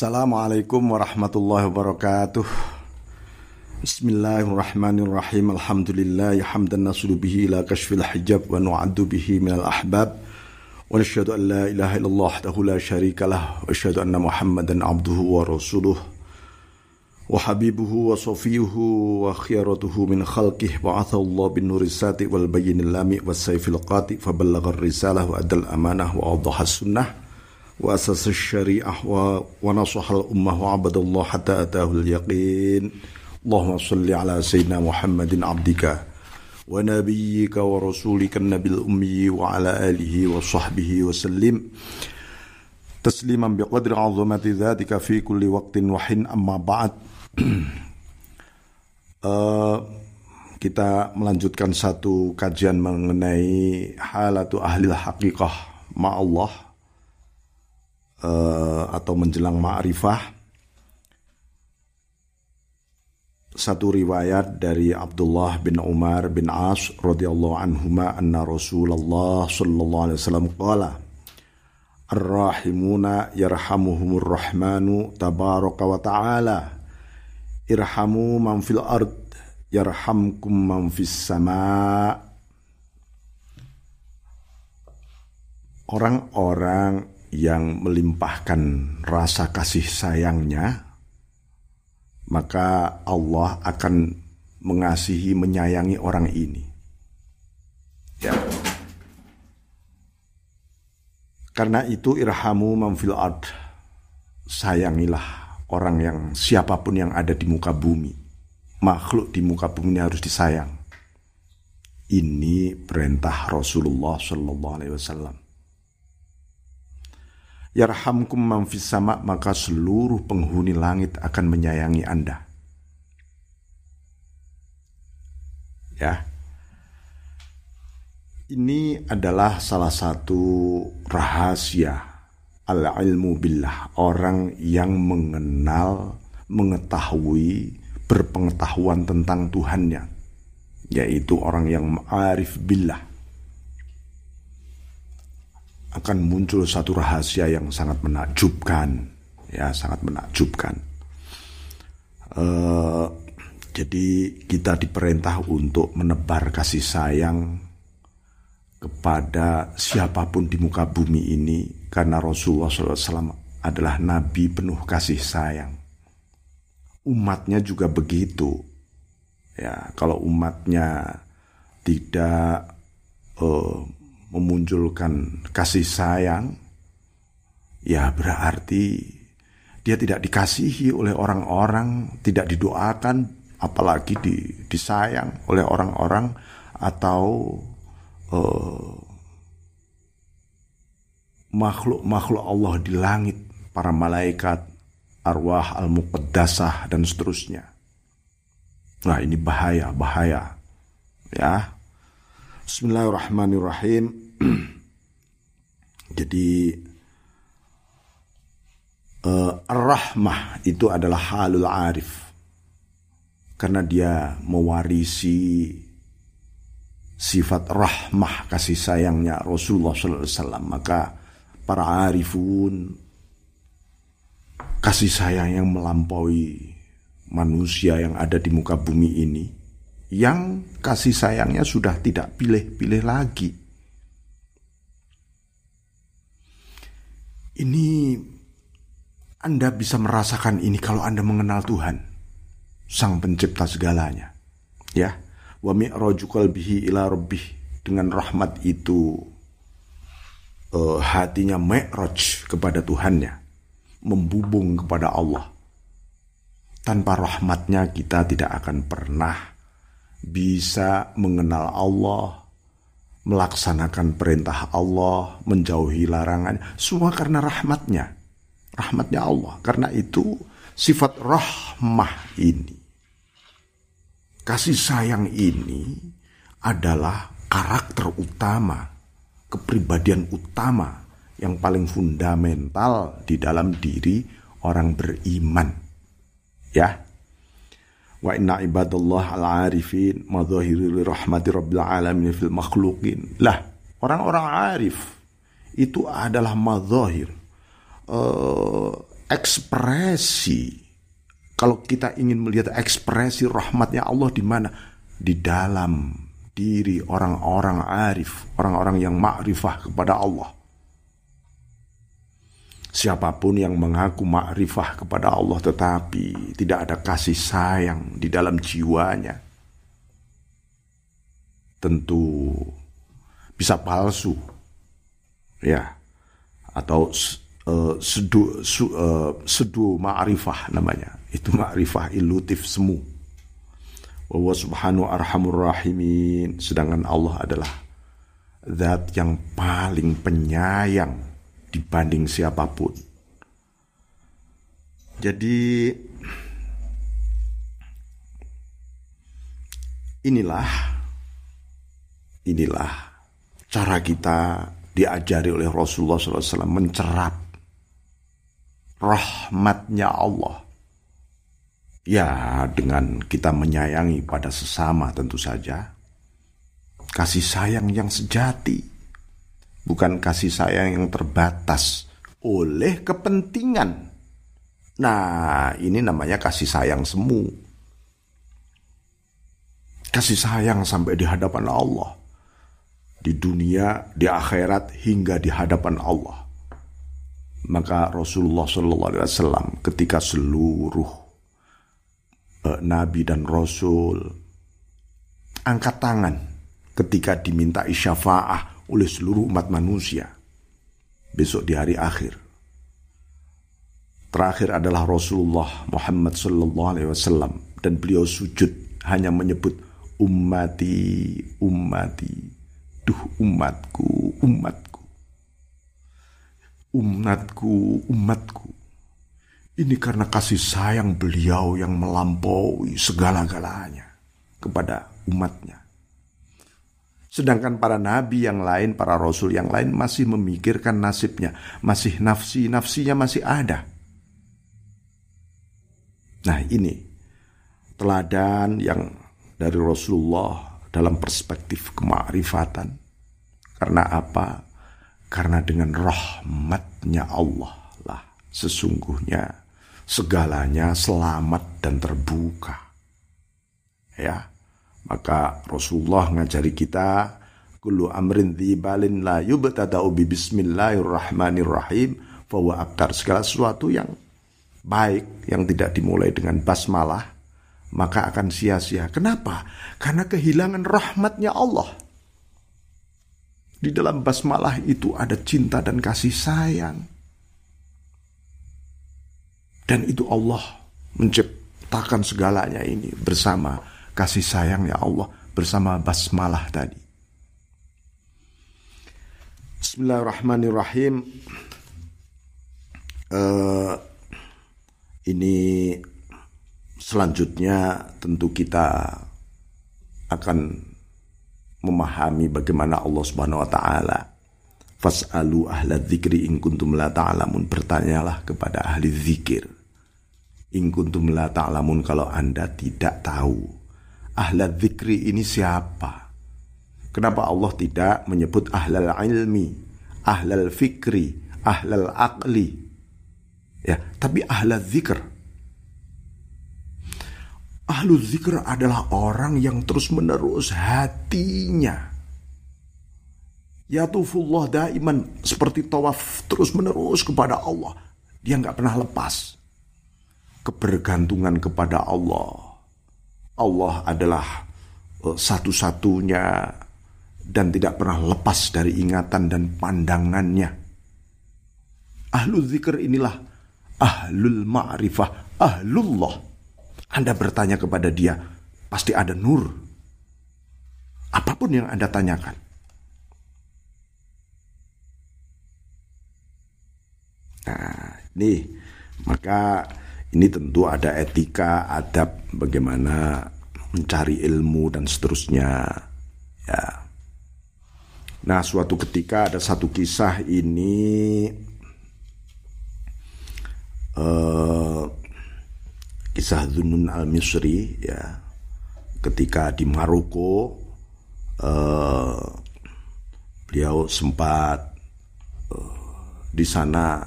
Assalamualaikum warahmatullahi wabarakatuh Bismillahirrahmanirrahim Alhamdulillah hamdan nasulu bihi ila kashfil hijab wa nu'addu bihi minal ahbab wa nashhadu an la ilaha illallah wahdahu la syarika lah wa nashhadu anna muhammadan abduhu wa rasuluh wa habibuhu wa safiyuhu wa khiyaratuhu min khalqih ba'athahu Allah bin nurisati wal bayyinil lami was sayfil qati fa ballagha risalah wa adal amanah wa awdaha sunnah وأسس الشريعة ونصح الأمة وعبد الله حتى أتاه اليقين اللهم صل على سيدنا محمد عبدك ونبيك ورسولك النبي الأمي وعلى آله وصحبه وسلم تسليما بقدر عظمة ذاتك في كل وقت وحين أما بعد uh, kita melanjutkan satu kajian mengenai halatu ahli hakikah ma Uh, atau menjelang ma'rifah satu riwayat dari Abdullah bin Umar bin As radhiyallahu anhuma anna Rasulullah sallallahu alaihi wasallam qala Ar-rahimuna yarhamuhumur rahmanu tabaraka wa ta'ala. Irhamu man fil ard yarhamkum man fis sama. Orang-orang yang melimpahkan rasa kasih sayangnya, maka Allah akan mengasihi, menyayangi orang ini. Ya. Karena itu irhamu mamfil ard. Sayangilah orang yang siapa pun yang ada di muka bumi. Makhluk di muka bumi ini harus disayang. Ini perintah Rasulullah Shallallahu Alaihi Wasallam. Yarhamkum man sama maka seluruh penghuni langit akan menyayangi Anda. Ya. Ini adalah salah satu rahasia al-ilmu billah, orang yang mengenal, mengetahui, berpengetahuan tentang Tuhannya, yaitu orang yang ma'arif billah akan muncul satu rahasia yang sangat menakjubkan, ya sangat menakjubkan. Uh, jadi kita diperintah untuk menebar kasih sayang kepada siapa pun di muka bumi ini karena Rasulullah SAW adalah nabi penuh kasih sayang. Umatnya juga begitu. Ya, kalau umatnya tidak uh, memunculkan kasih sayang, ya berarti dia tidak dikasihi oleh orang-orang, tidak didoakan, apalagi di, disayang oleh orang-orang atau uh, makhluk-makhluk Allah di langit, para malaikat, arwah al-muqaddasah dan seterusnya. Nah ini bahaya, bahaya. Ya, Bismillahirrahmanirrahim. Jadi uh, ar-rahmah itu adalah halul arif. Karena dia mewarisi sifat rahmah kasih sayangnya Rasulullah SAW. Maka para arifun kasih sayang yang melampaui manusia yang ada di muka bumi ini yang kasih sayangnya sudah tidak pilih-pilih lagi. Ini Anda bisa merasakan ini kalau Anda mengenal Tuhan, Sang Pencipta segalanya. Ya, wa mi'raju qalbihi ila rabbih dengan rahmat itu uh, hatinya mi'raj kepada Tuhannya, membubung kepada Allah. Tanpa rahmatnya kita tidak akan pernah bisa mengenal Allah, melaksanakan perintah Allah, menjauhi larangan, semua karena rahmatnya. Rahmatnya Allah. Karena itu sifat rahmah ini, kasih sayang ini adalah karakter utama, kepribadian utama yang paling fundamental di dalam diri orang beriman. Ya, Wa inna ibadallah al-arifin madhahiri rahmati rabbil alamin fil makhlukin. Lah, orang-orang arif itu adalah madhahir. Uh, ekspresi kalau kita ingin melihat ekspresi rahmatnya Allah di mana di dalam diri orang-orang arif, orang-orang yang makrifah kepada Allah. Siapa pun yang mengaku makrifah kepada Allah tetapi tidak ada kasih sayang di dalam jiwanya, tentu bisa palsu, ya, atau uh, sedu su, uh, sedu ma'rifah namanya. Itu ma'rifah ilutif semu. Wa subhanahu arhamur rahimin. Sedangkan Allah adalah zat yang paling penyayang dibanding siapa pun jadi inilah inilah cara kita diajari oleh Rasulullah SAW mencerap rahmatnya Allah. Ya, dengan kita menyayangi pada sesama tentu saja. Kasih sayang yang sejati. Bukan kasih sayang yang terbatas oleh kepentingan. Nah, ini namanya kasih sayang semu. Kasih sayang sampai di hadapan Allah di dunia, di akhirat hingga di hadapan Allah. Maka Rasulullah Wasallam ketika seluruh uh, nabi dan rasul angkat tangan ketika diminta syafaah oleh seluruh umat manusia besok di hari akhir. Terakhir adalah Rasulullah Muhammad Sallallahu Alaihi Wasallam dan beliau sujud hanya menyebut ummati ummati Duh umatku, umatku. Umatku, umatku. Ini karena kasih sayang beliau yang melampaui segala-galanya kepada umatnya. Sedangkan para nabi yang lain, para rasul yang lain masih memikirkan nasibnya, masih nafsi-nafsinya masih ada. Nah ini teladan yang dari Rasulullah dalam perspektif kemakrifatan. Karena apa? Karena dengan rahmatnya Allah lah sesungguhnya segalanya selamat dan terbuka. Ya, maka Rasulullah ngajari kita kullu amrin dzibalin la yubtada'u bi bismillahirrahmanirrahim bahwa akar segala sesuatu yang baik yang tidak dimulai dengan basmalah maka akan sia-sia. Kenapa? Karena kehilangan rahmatnya Allah. Di dalam basmalah itu ada cinta dan kasih sayang. Dan itu Allah menciptakan segalanya ini bersama kasih sayangnya Allah bersama basmalah tadi. Bismillahirrahmanirrahim. Uh, ini selanjutnya tentu kita akan memahami bagaimana Allah Subhanahu wa taala Fas'alu ahla dzikri in kuntum la ta'lamun bertanyalah kepada ahli zikir in kuntum la ta'lamun kalau Anda tidak tahu ahla dzikri ini siapa Kenapa Allah tidak menyebut ahlal ilmi ahlal fikri ahlal aqli ya tapi ahlal zikr Ahlu zikr adalah orang yang terus menerus hatinya. Yatufullah daiman seperti tawaf terus menerus kepada Allah. Dia nggak pernah lepas. Kebergantungan kepada Allah. Allah adalah eh, satu-satunya dan tidak pernah lepas dari ingatan dan pandangannya. Ahlu zikr inilah ahlul ma'rifah, ahlullah anda bertanya kepada dia, pasti ada nur. Apa pun yang Anda tanyakan. Nah, ini maka ini tentu ada etika, adab bagaimana mencari ilmu dan seterusnya. Ya. Nah, suatu ketika ada satu kisah ini uh, kisah Zunun al-Misri ya ketika di Maroko uh, beliau sempat uh, di sana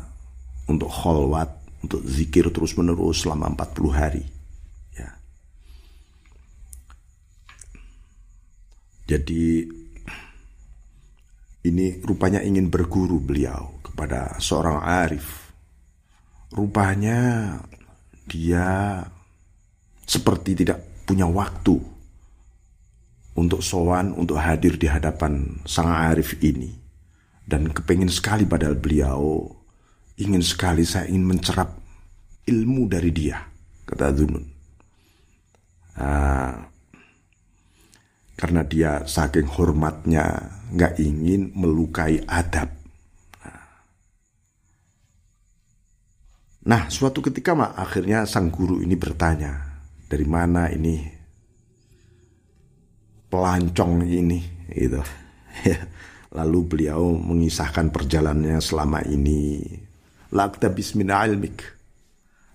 untuk kholwat untuk zikir terus menerus selama 40 hari. Ya. Jadi ini rupanya ingin berguru beliau kepada seorang arif. Rupanya dia seperti tidak punya waktu untuk sowan, untuk hadir di hadapan sang arif ini. Dan kepingin sekali padahal beliau ingin sekali saya ingin mencerap ilmu dari dia, kata Dunun. Nah, karena dia saking hormatnya nggak ingin melukai adab. Nah, suatu ketika mak akhirnya sang guru ini bertanya, dari mana ini pelancong ini gitu. Lalu beliau mengisahkan perjalanannya selama ini. Lakta bismina ilmik.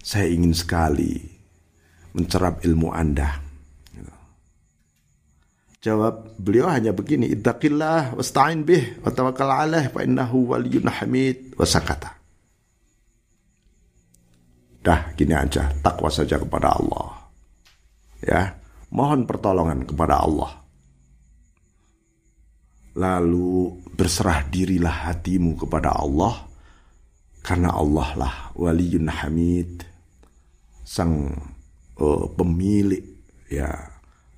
Saya ingin sekali mencerap ilmu Anda. Jawab beliau hanya begini, Ittaqillah wasta'in bih wa tawakkal alaih fa innahu waliyun hamid wa sakata. Dah gini aja, takwa saja kepada Allah. Ya, mohon pertolongan kepada Allah lalu berserah dirilah hatimu kepada Allah karena Allah lah waliyun hamid sang uh, pemilik ya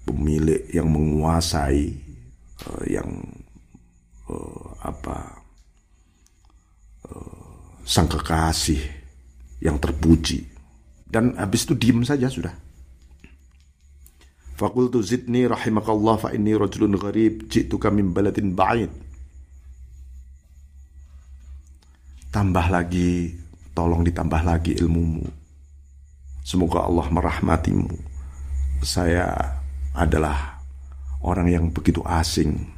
pemilik yang menguasai uh, yang uh, apa uh, sang kekasih yang terpuji dan habis itu diem saja sudah Fakultu zidni rahimakallah fa inni rajulun gharib ji'tuka min baladin ba'id. Tambah lagi, tolong ditambah lagi ilmumu. Semoga Allah merahmatimu. Saya adalah orang yang begitu asing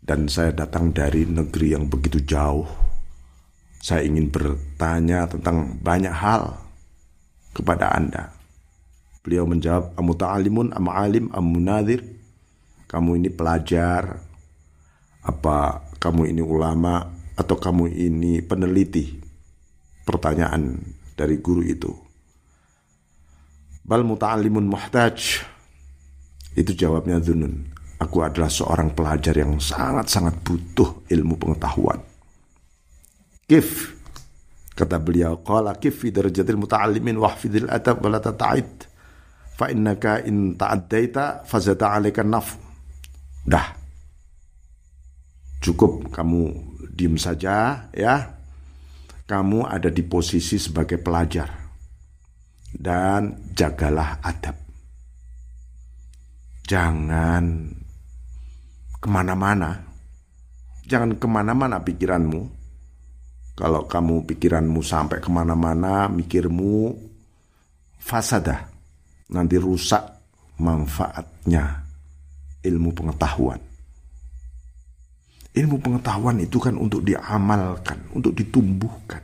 dan saya datang dari negeri yang begitu jauh. Saya ingin bertanya tentang banyak hal kepada Anda. Beliau menjawab, Amu ta'alimun, am alim, am munadir. Kamu ini pelajar, apa kamu ini ulama, atau kamu ini peneliti? Pertanyaan dari guru itu. Bal muta'alimun muhtaj. Itu jawabnya Dunun. Aku adalah seorang pelajar yang sangat-sangat butuh ilmu pengetahuan. Kif kata beliau qala kif fi darajatil muta'allimin wahfidil adab wala tata'id fa innaka in ta'addaita fazata 'alaika naf. Dah. Cukup kamu diem saja ya. Kamu ada di posisi sebagai pelajar. Dan jagalah adab. Jangan ke mana-mana. Jangan ke mana-mana pikiranmu. Kalau kamu pikiranmu sampai ke mana-mana, mikirmu fasadah nanti rusak manfaatnya ilmu pengetahuan. Ilmu pengetahuan itu kan untuk diamalkan, untuk ditumbuhkan,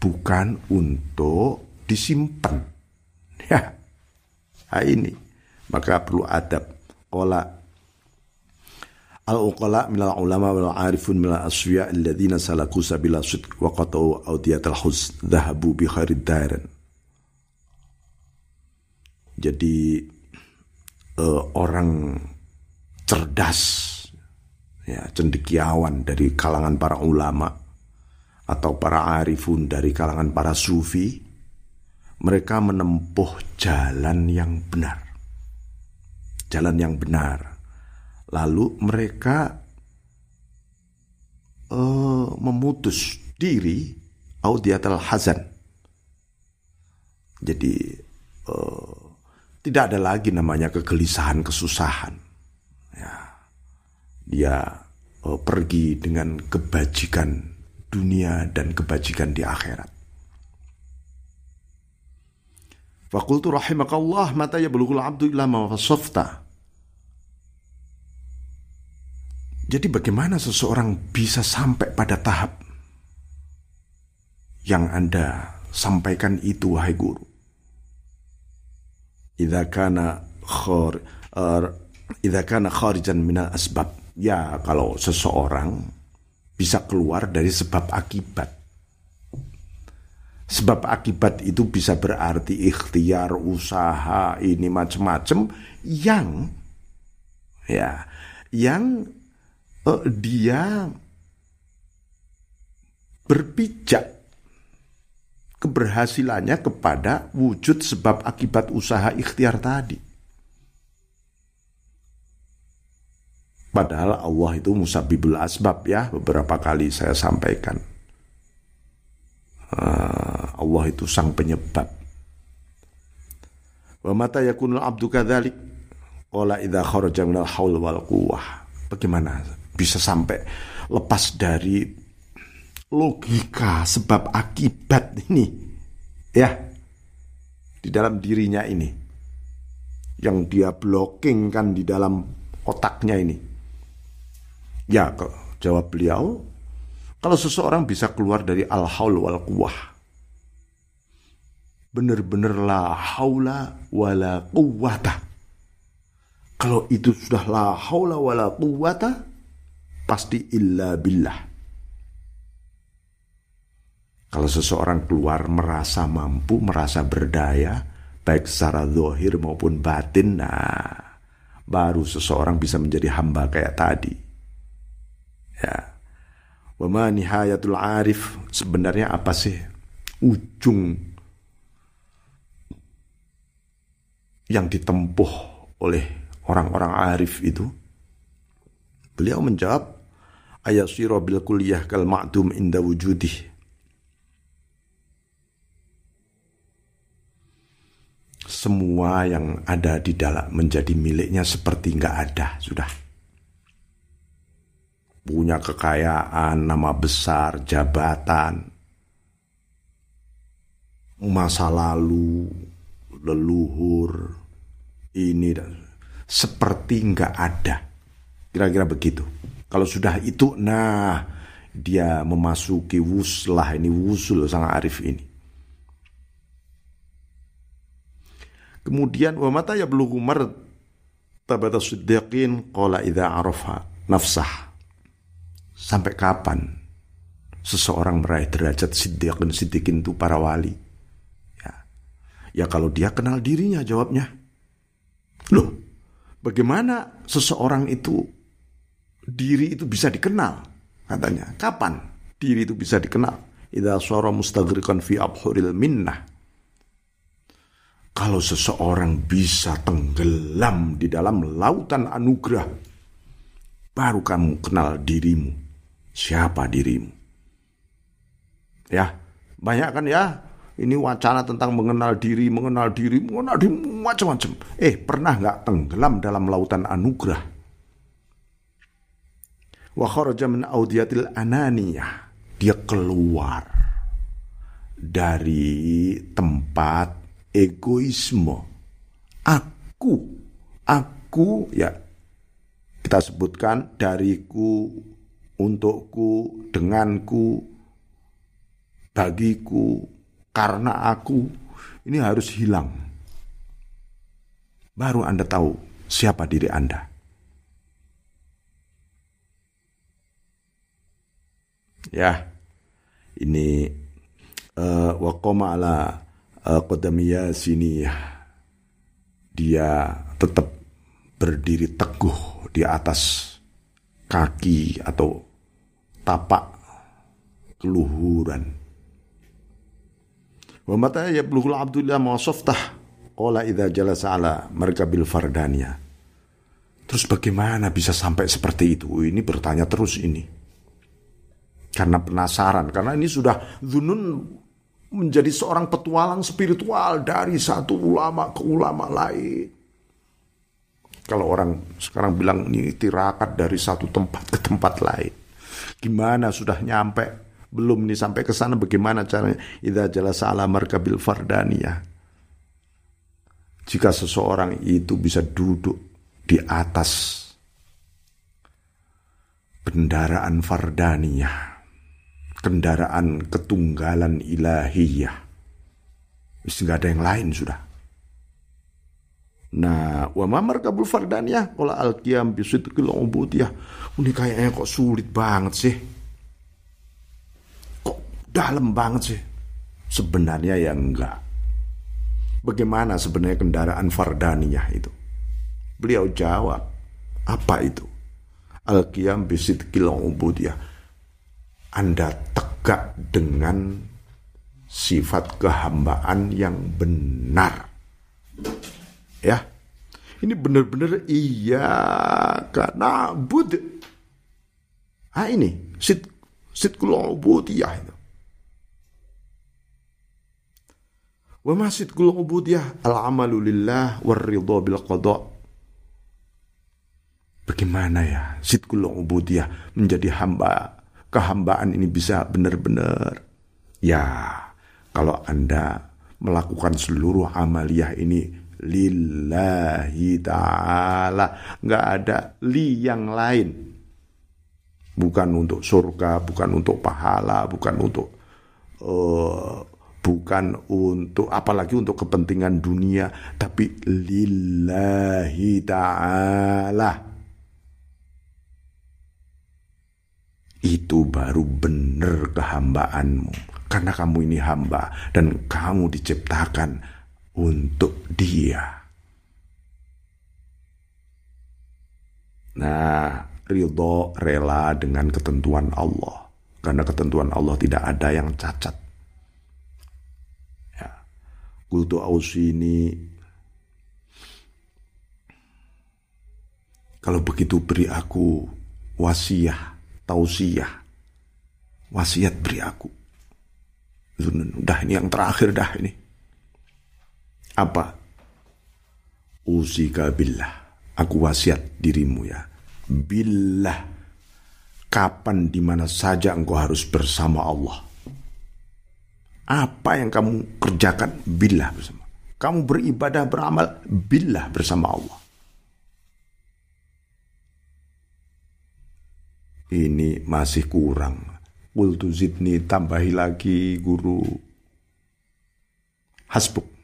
bukan untuk disimpan. Ya, nah ini maka perlu adab. Kola al-uqala minal ulama wal arifun minal asfiya alladhina salaku sabila sidq wa qatau awdiyatal hus dhahabu bi khairid dairan jadi uh, orang cerdas ya cendekiawan dari kalangan para ulama atau para arifun dari kalangan para sufi mereka menempuh jalan yang benar. Jalan yang benar. Lalu mereka uh, memutus diri audiatal hazan. Jadi uh, tidak ada lagi namanya kegelisahan, kesusahan. Dia uh, pergi dengan kebajikan dunia dan kebajikan di akhirat. Fakultu rahimakallah mata ya belukul abdu illa ma Jadi bagaimana seseorang bisa sampai pada tahap yang Anda sampaikan itu wahai guru? idza kana khar uh, idza kana kharijan minal asbab ya kalau seseorang bisa keluar dari sebab akibat Sebab akibat itu bisa berarti ikhtiar, usaha, ini macam-macam yang ya yang uh, dia berpijak keberhasilannya kepada wujud sebab akibat usaha ikhtiar tadi. Padahal Allah itu musabibul asbab ya beberapa kali saya sampaikan. Ah, Allah itu sang penyebab. Wa mata yakunul abdu kadzalik qala idza kharaja haul wal quwwah. Bagaimana bisa sampai lepas dari logika sebab akibat ini ya di dalam dirinya ini yang dia blocking kan di dalam otaknya ini ya jawab beliau kalau seseorang bisa keluar dari al-haul wal quwah benar-benar la haula wala quwwata kalau itu sudah la haula wala quwwata pasti illa billah kalau seseorang keluar merasa mampu, merasa berdaya, baik secara zahir maupun batin, nah baru seseorang bisa menjadi hamba kayak tadi. Ya, Wama nihayatul arif sebenarnya apa sih ujung yang ditempuh oleh orang-orang arif itu? Beliau menjawab ayat bil kuliah kal ma'dum inda wujudih. Semua yang ada di dalam menjadi miliknya seperti nggak ada sudah punya kekayaan, nama besar, jabatan, masa lalu, leluhur, ini dan seperti nggak ada. Kira-kira begitu. Kalau sudah itu, nah dia memasuki wuslah ini wusul sang arif ini. Kemudian wa mata ya belum umar tabata siddiqin qala idza arafa nafsah Sampai kapan seseorang meraih derajat siddiqin siddiqin itu para wali? Ya. ya kalau dia kenal dirinya jawabnya. Loh, bagaimana seseorang itu diri itu bisa dikenal? Katanya, kapan diri itu bisa dikenal? Idza suara mustaghriqan fi abhuril minnah. Kalau seseorang bisa tenggelam di dalam lautan anugerah, baru kamu kenal dirimu siapa dirimu. Ya, banyak kan ya ini wacana tentang mengenal diri, mengenal diri, mengenal diri macam-macam. Eh, pernah nggak tenggelam dalam lautan anugerah? Wa min audiyatil ananiyah. Dia keluar dari tempat egoisme. Aku, aku ya kita sebutkan dariku, untukku, denganku, bagiku, karena aku, ini harus hilang. Baru Anda tahu siapa diri Anda. Ya, ini uh, waqoma ala uh, sini dia tetap berdiri teguh di atas kaki atau tapak keluhuran. Wa mata yablughul abdullah mawsaftah qala idza jalasa ala markabil fardania. Terus bagaimana bisa sampai seperti itu? Ini bertanya terus ini. Karena penasaran, karena ini sudah Zunun menjadi seorang petualang spiritual dari satu ulama ke ulama lain. Kalau orang sekarang bilang ini tirakat dari satu tempat ke tempat lain. Gimana sudah nyampe? Belum nih sampai ke sana bagaimana caranya? Idza jalasa ala markabil fardaniyah. Jika seseorang itu bisa duduk di atas kendaraan fardaniyah, kendaraan ketunggalan ilahiyah. Nggak ada yang lain sudah. Nah, wa mamar kabul fardaniyah qala al-qiyam bi sidqil ubudiyah. Ini kayaknya kok sulit banget sih. Kok dalam banget sih. Sebenarnya ya enggak. Bagaimana sebenarnya kendaraan fardaniyah itu? Beliau jawab, apa itu? Al-qiyam bisidqil ubudiyah. Anda tegak dengan sifat kehambaan yang benar. Ya. Ini benar-benar iya karena bud. Ah ini sit sitkul ubudiyah itu. Wa ma sitkul ubudiyah al-amalu lillah war ridha bil qada. Bagaimana ya sitkul ubudiyah menjadi hamba kehambaan ini bisa benar-benar ya kalau Anda melakukan seluruh amaliyah ini lillahi ta'ala. Nggak ada li yang lain. Bukan untuk surga bukan untuk pahala bukan untuk uh, bukan untuk apalagi untuk kepentingan dunia tapi lillahi ta'ala. Itu baru benar kehambaanmu. Karena kamu ini hamba dan kamu diciptakan untuk dia. Nah, ridho rela dengan ketentuan Allah. Karena ketentuan Allah tidak ada yang cacat. Ya. Kultu ini kalau begitu beri aku wasiah, tausiah. Wasiat beri aku. Udah ini yang terakhir dah ini. Apa? Usika billah. Aku wasiat dirimu ya. Billah. Kapan di mana saja engkau harus bersama Allah. Apa yang kamu kerjakan billah bersama. Kamu beribadah beramal billah bersama Allah. Ini masih kurang. Qultu zidni tambahi lagi guru. Hasbuk.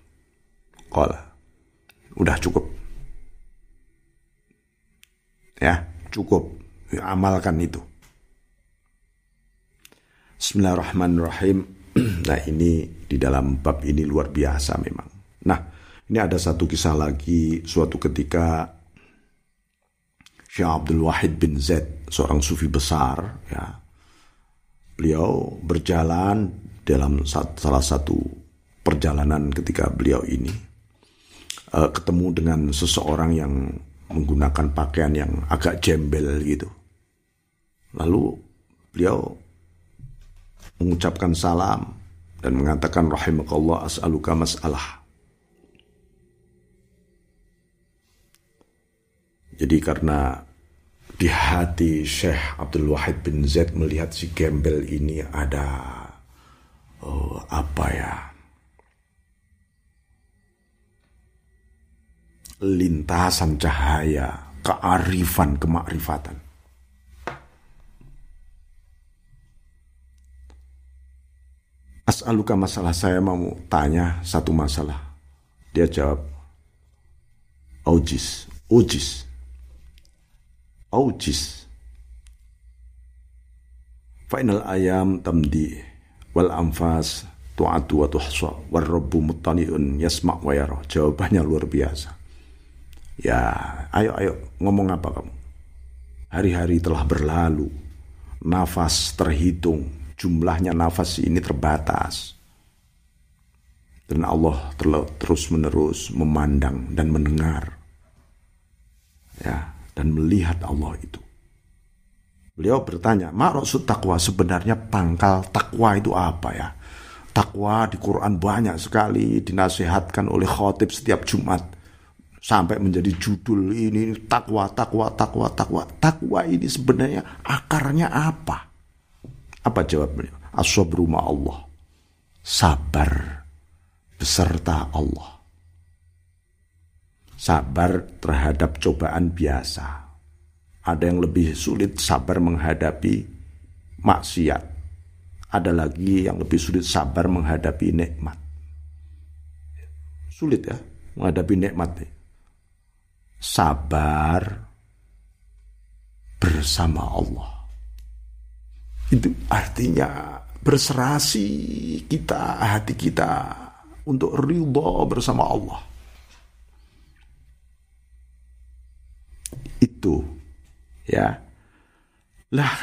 Qala. Udah cukup. Ya, cukup. Ya, amalkan itu. Bismillahirrahmanirrahim. Nah ini di dalam bab ini luar biasa memang. Nah ini ada satu kisah lagi suatu ketika Syekh Abdul Wahid bin Zaid seorang sufi besar ya beliau berjalan dalam salah satu perjalanan ketika beliau ini uh, ketemu dengan seseorang yang menggunakan pakaian yang agak jembel gitu. Lalu beliau mengucapkan salam dan mengatakan rahimakallah as'aluka mas'alah. Jadi karena di hati Syekh Abdul Wahid bin Zaid melihat si gembel ini ada oh, apa ya lintasan cahaya, kearifan, kemakrifatan. As'aluka masalah saya mau tanya satu masalah. Dia jawab, Aujis, Ujis, Aujis. Final ayam tamdi wal anfas tu'atu wa tuhsa war rabbu muttani'un yasma' wa yara. Jawabannya luar biasa. Ya, ayo ayo ngomong apa kamu? Hari-hari telah berlalu, nafas terhitung, jumlahnya nafas ini terbatas. Dan Allah terus menerus memandang dan mendengar. Ya, dan melihat Allah itu. Beliau bertanya, maksud takwa sebenarnya pangkal takwa itu apa ya? Takwa di Quran banyak sekali dinasihatkan oleh khotib setiap Jumat sampai menjadi judul ini takwa takwa takwa takwa. Takwa ini sebenarnya akarnya apa? Apa jawabnya asobru Allah. Sabar beserta Allah. Sabar terhadap cobaan biasa. Ada yang lebih sulit sabar menghadapi maksiat. Ada lagi yang lebih sulit sabar menghadapi nikmat. Sulit ya menghadapi nikmat sabar bersama Allah. Itu artinya berserasi kita, hati kita untuk ridho bersama Allah. Itu ya. Lah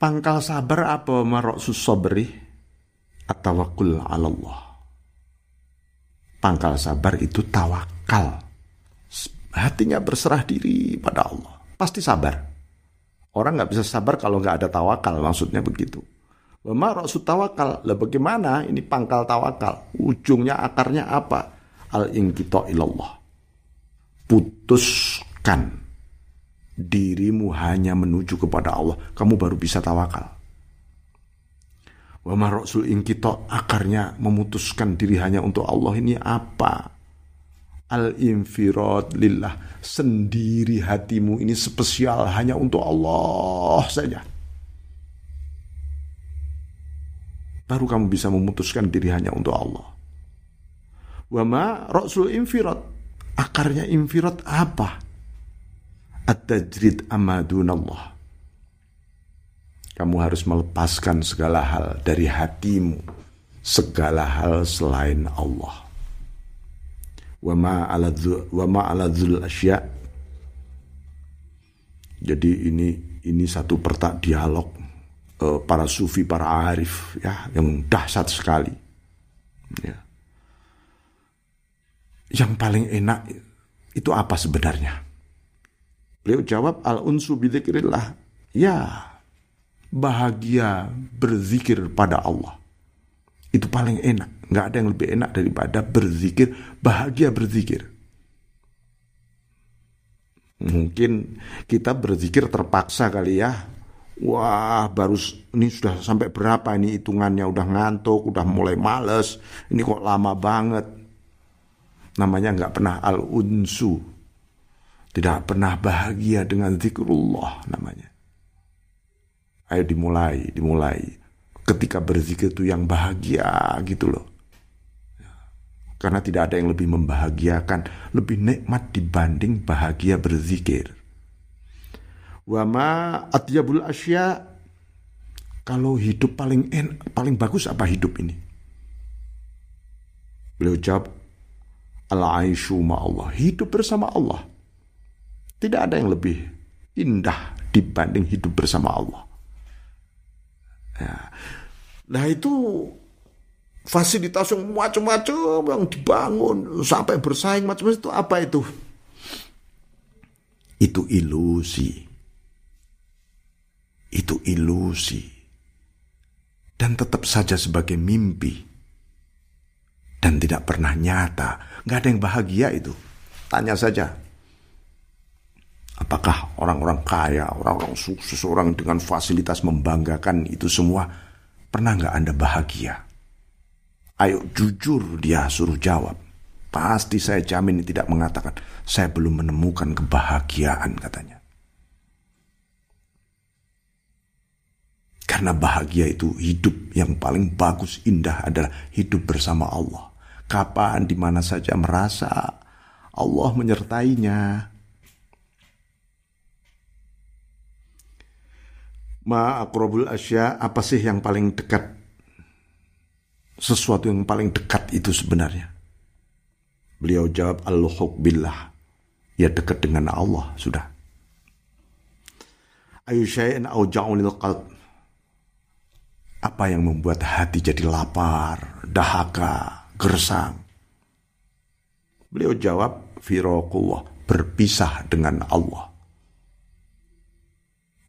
pangkal sabar apa maroksus sabri atawakul ala Allah. Pangkal sabar itu tawakal. Hatinya berserah diri pada Allah. Pasti sabar. Orang nggak bisa sabar kalau nggak ada tawakal, maksudnya begitu. Wama raksud tawakal. Lah bagaimana ini pangkal tawakal? Ujungnya akarnya apa? Al ingkito ilallah. Putuskan dirimu hanya menuju kepada Allah. Kamu baru bisa tawakal. Wama rasul ingkito akarnya memutuskan diri hanya untuk Allah ini apa? Al infirad lillah. Sendiri hatimu ini spesial hanya untuk Allah saja. baru kamu bisa memutuskan diri hanya untuk Allah. Wama Rasul infirat. Akarnya infirat apa? At-tajrid amadunallah. Kamu harus melepaskan segala hal dari hatimu. Segala hal selain Allah. Ala wama ala asya. Jadi ini ini satu pertak dialog uh, para sufi, para arif ya yang dahsyat sekali. Ya. Yang paling enak itu apa sebenarnya? Beliau jawab al-unsu bidzikrillah. Ya, bahagia berzikir pada Allah. Itu paling enak. Nggak ada yang lebih enak daripada berzikir, bahagia berzikir. Mungkin kita berzikir terpaksa kali ya, Wah, baru ini sudah sampai berapa ini hitungannya udah ngantuk, udah mulai males. Ini kok lama banget. Namanya nggak pernah al-unsu. Tidak pernah bahagia dengan zikrullah namanya. Ayo dimulai, dimulai. Ketika berzikir itu yang bahagia gitu loh. Karena tidak ada yang lebih membahagiakan, lebih nikmat dibanding bahagia berzikir. Wama atyabul asya kalau hidup paling en, paling bagus apa hidup ini? Beliau jawab al-aisyu Allah, hidup bersama Allah. Tidak ada yang lebih indah dibanding hidup bersama Allah. Ya. Nah itu fasilitas yang macam-macam yang dibangun sampai bersaing macam-macam itu apa itu? Itu ilusi itu ilusi dan tetap saja sebagai mimpi dan tidak pernah nyata. Nggak ada yang bahagia itu. Tanya saja. Apakah orang-orang kaya, orang-orang sukses, orang dengan fasilitas membanggakan itu semua pernah nggak Anda bahagia? Ayo jujur dia suruh jawab. Pasti saya jamin tidak mengatakan saya belum menemukan kebahagiaan katanya. Karena bahagia itu hidup yang paling bagus, indah adalah hidup bersama Allah. Kapan, di mana saja merasa Allah menyertainya. Ma akrobul asya, apa sih yang paling dekat? Sesuatu yang paling dekat itu sebenarnya. Beliau jawab, al billah. Ya dekat dengan Allah, sudah. Ayu ja'ulil qalb apa yang membuat hati jadi lapar, dahaga, gersang? Beliau jawab, Firokullah, berpisah dengan Allah.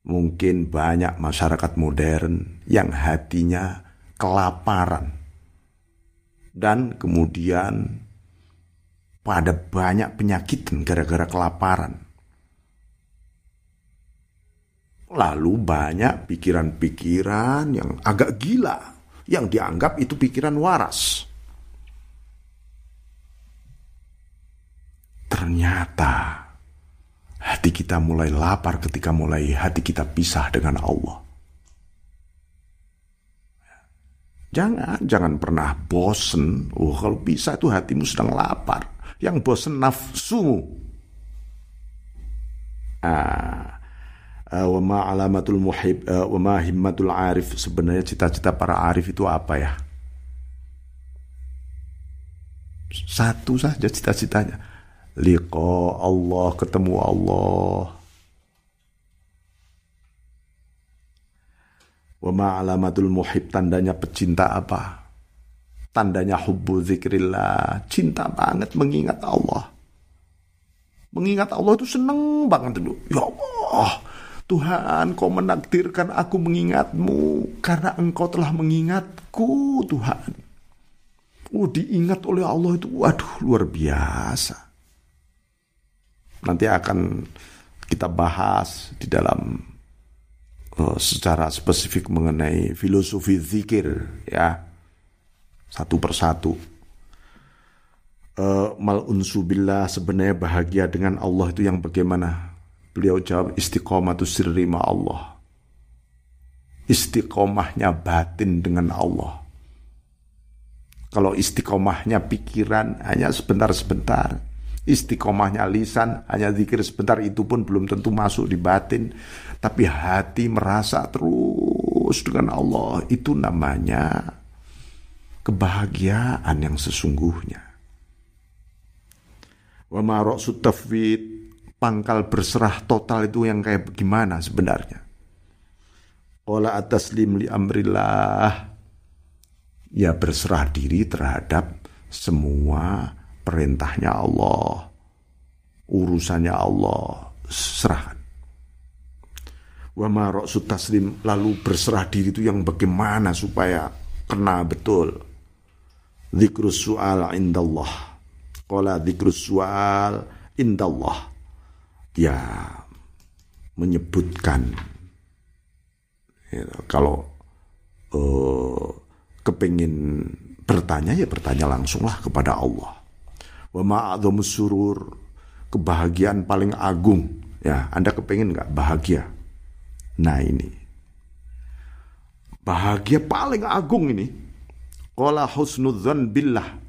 Mungkin banyak masyarakat modern yang hatinya kelaparan. Dan kemudian pada banyak penyakit gara-gara kelaparan. Lalu banyak pikiran-pikiran yang agak gila yang dianggap itu pikiran waras. Ternyata hati kita mulai lapar ketika mulai hati kita pisah dengan Allah. Jangan, jangan pernah bosen. Oh, kalau bisa itu hatimu sedang lapar. Yang bosen nafsumu. Ah, wa ma alamatul muhib uh, wa ma himmatul arif sebenarnya cita-cita para arif itu apa ya? Satu saja cita-citanya. Liqa Allah, ketemu Allah. Wa ma alamatul muhib tandanya pecinta apa? Tandanya hubbu zikrillah, cinta banget mengingat Allah. Mengingat Allah itu seneng banget dulu. Ya Allah, Tuhan, kau menakdirkan aku mengingatmu karena engkau telah mengingatku, Tuhan. Oh, diingat oleh Allah itu, waduh, luar biasa. Nanti akan kita bahas di dalam secara spesifik mengenai filosofi zikir, ya, satu persatu. Uh, mal unsubillah sebenarnya bahagia dengan Allah itu yang bagaimana? Beliau jawab istiqomah itu sirri ma Allah. Istiqomahnya batin dengan Allah. Kalau istiqomahnya pikiran hanya sebentar-sebentar. Istiqomahnya lisan hanya zikir sebentar itu pun belum tentu masuk di batin. Tapi hati merasa terus dengan Allah. Itu namanya kebahagiaan yang sesungguhnya. Wa ma tafwid pangkal berserah total itu yang kayak bagaimana sebenarnya? Ola atas lim li amrillah. Ya berserah diri terhadap semua perintahnya Allah. Urusannya Allah. Serahkan. Wa ma taslim lalu berserah diri itu yang bagaimana supaya kena betul. Zikrus su'al indallah. Qala zikrus su'al indallah ya menyebutkan ya, kalau uh, kepingin bertanya ya bertanya langsunglah kepada Allah. Wa surur kebahagiaan paling agung ya Anda kepingin nggak bahagia? Nah ini bahagia paling agung ini Qala husnudzan billah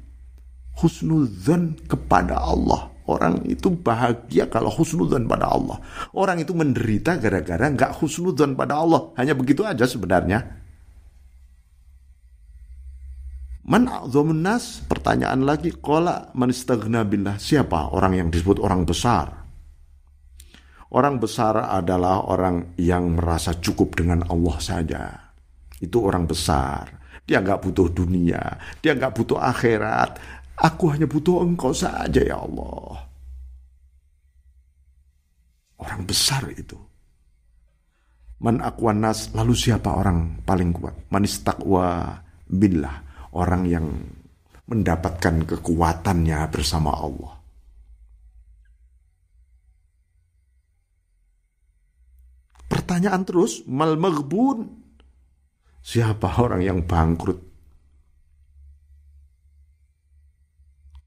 husnudzan kepada Allah Orang itu bahagia kalau husnudzon pada Allah. Orang itu menderita gara-gara nggak husnudzon pada Allah. Hanya begitu aja sebenarnya. Man nas? Pertanyaan lagi. Kola man billah. Siapa orang yang disebut orang besar? Orang besar adalah orang yang merasa cukup dengan Allah saja. Itu orang besar. Dia nggak butuh dunia. Dia nggak butuh akhirat Aku hanya butuh engkau saja ya Allah. Orang besar itu. Man nas, lalu siapa orang paling kuat? Manis takwa billah. Orang yang mendapatkan kekuatannya bersama Allah. Pertanyaan terus, mal maghbun. Siapa orang yang bangkrut?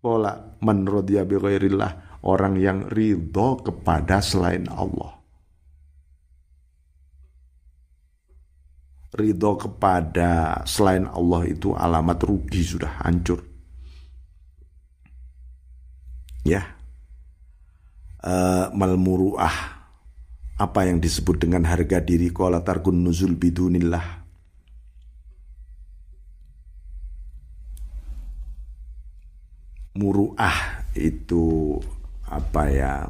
Pola bi ghairillah, orang yang ridho kepada selain Allah. Ridho kepada selain Allah itu alamat rugi sudah hancur. Ya. Uh, malmuruah. Apa yang disebut dengan harga diri? Qala tarkun nuzul bidunillah. Muruah itu apa ya?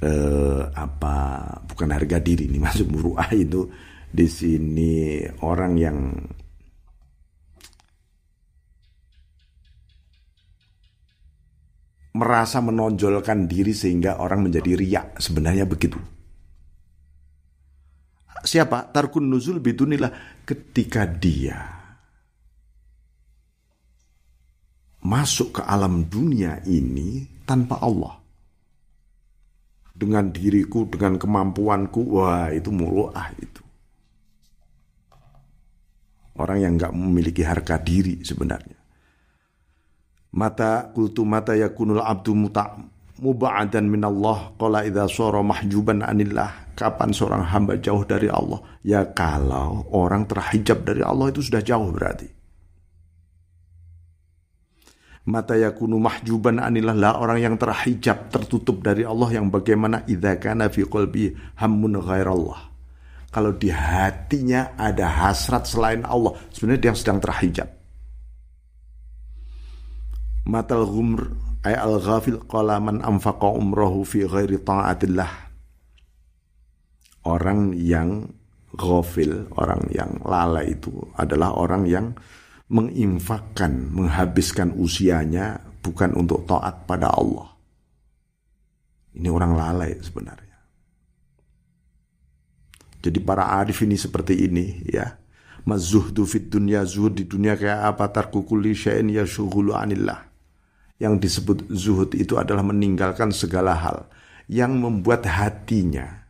Eh, apa? Bukan harga diri ini masuk muruah itu di sini orang yang merasa menonjolkan diri sehingga orang menjadi riak sebenarnya begitu siapa tarkun nuzul bidunilah ketika dia masuk ke alam dunia ini tanpa Allah. Dengan diriku, dengan kemampuanku, wah itu muruah itu. Orang yang nggak memiliki harga diri sebenarnya. Mata kultu mata yakunul abdu muta muba'adan min Allah qala idza sara mahjuban anillah kapan seorang hamba jauh dari Allah ya kalau orang terhijab dari Allah itu sudah jauh berarti Mata yakunu mahjuban anillah lah orang yang terhijab, tertutup dari Allah yang bagaimana idza kana fi qalbi hammun ghairallah. Kalau di hatinya ada hasrat selain Allah, sebenarnya dia sedang terhijab. Matal ghumr ay al ghafil qala man anfaqa umrahu fi ghairi ta'atillah. Orang yang ghafil, orang yang lalai itu adalah orang yang menginfakkan, menghabiskan usianya bukan untuk taat pada Allah. Ini orang lalai sebenarnya. Jadi para arif ini seperti ini ya. Mazuhdu fit dunya zuhud di dunia kayak apa tarkukuli syai'in yashghulu anillah. Yang disebut zuhud itu adalah meninggalkan segala hal yang membuat hatinya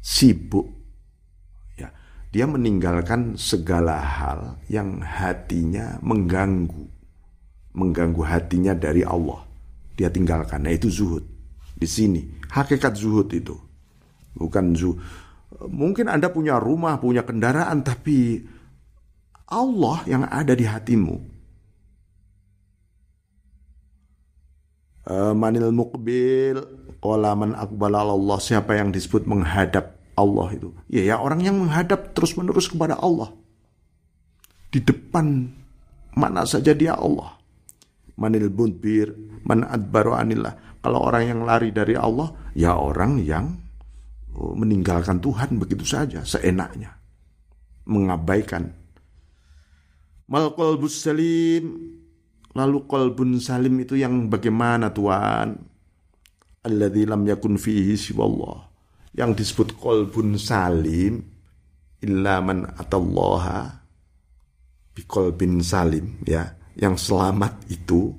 sibuk dia meninggalkan segala hal yang hatinya mengganggu. Mengganggu hatinya dari Allah. Dia tinggalkan. Nah itu zuhud. Di sini. Hakikat zuhud itu. Bukan zuhud. Mungkin Anda punya rumah, punya kendaraan, tapi Allah yang ada di hatimu. Eh, manil mukbil, qolaman akbal Allah. Siapa yang disebut menghadap Allah itu. Ya, ya orang yang menghadap terus-menerus kepada Allah. Di depan mana saja dia Allah. Manil bunbir, man adbaru anillah. Kalau orang yang lari dari Allah, ya orang yang meninggalkan Tuhan begitu saja, seenaknya. Mengabaikan. Mal salim. Lalu kolbun salim itu yang bagaimana Tuhan? Alladzi lam yakun fihi siwallah yang disebut kolbun salim illa man atallaha bikolbin salim ya yang selamat itu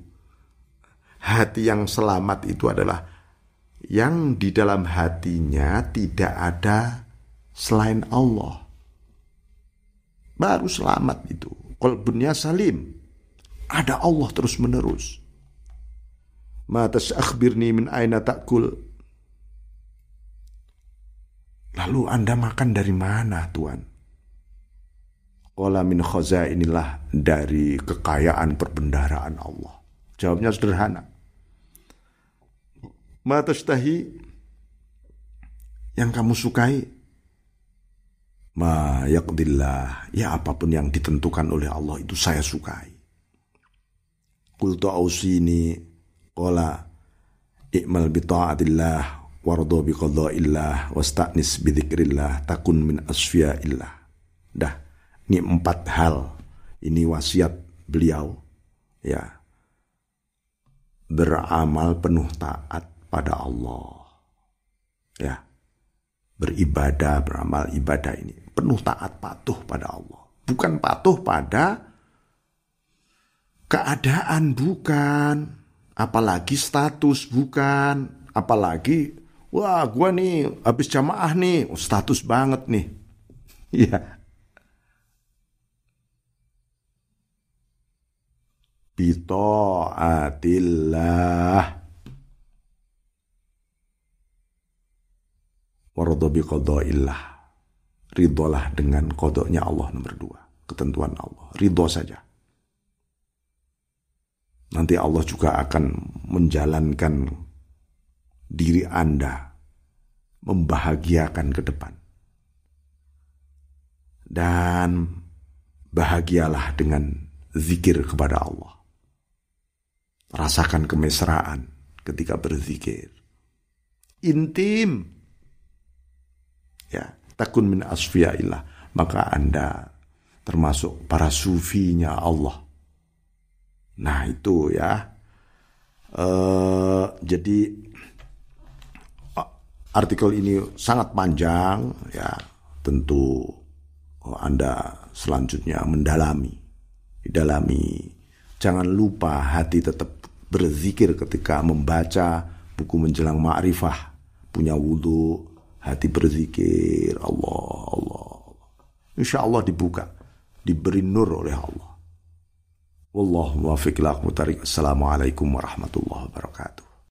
hati yang selamat itu adalah yang di dalam hatinya tidak ada selain Allah baru selamat itu kolbunnya salim ada Allah terus menerus Matas akhbirni min aina takul Lalu Anda makan dari mana Tuhan? Qala min inilah dari kekayaan perbendaraan Allah. Jawabnya sederhana. Ma tastahi yang kamu sukai ma yaqdillah ya apa pun yang ditentukan oleh Allah itu saya sukai. Qultu ausini qala i'mal bi ta'atillah wardo bi illah wasta'nis bi dzikrillah takun min illah. Dah, ini empat hal. Ini wasiat beliau ya. Beramal penuh taat pada Allah. Ya. Beribadah, beramal ibadah ini penuh taat patuh pada Allah. Bukan patuh pada keadaan bukan, apalagi status bukan, apalagi Wah, gua nih habis jamaah nih, oh, status banget nih. Iya. Bito atillah. Warado illah. Ridolah dengan kodoknya Allah nomor dua. Ketentuan Allah. Ridho saja. Nanti Allah juga akan menjalankan diri Anda membahagiakan ke depan. Dan bahagialah dengan zikir kepada Allah. Rasakan kemesraan ketika berzikir. Intim. Ya, takun min asfiyaillah. Maka Anda termasuk para sufinya Allah. Nah itu ya. Uh, jadi artikel ini sangat panjang ya tentu oh, Anda selanjutnya mendalami didalami jangan lupa hati tetap berzikir ketika membaca buku menjelang ma'rifah punya wudhu hati berzikir. Allah Allah Insya Allah dibuka. Diberi nur oleh Allah. Wallahu muwaffiq Assalamualaikum warahmatullahi wabarakatuh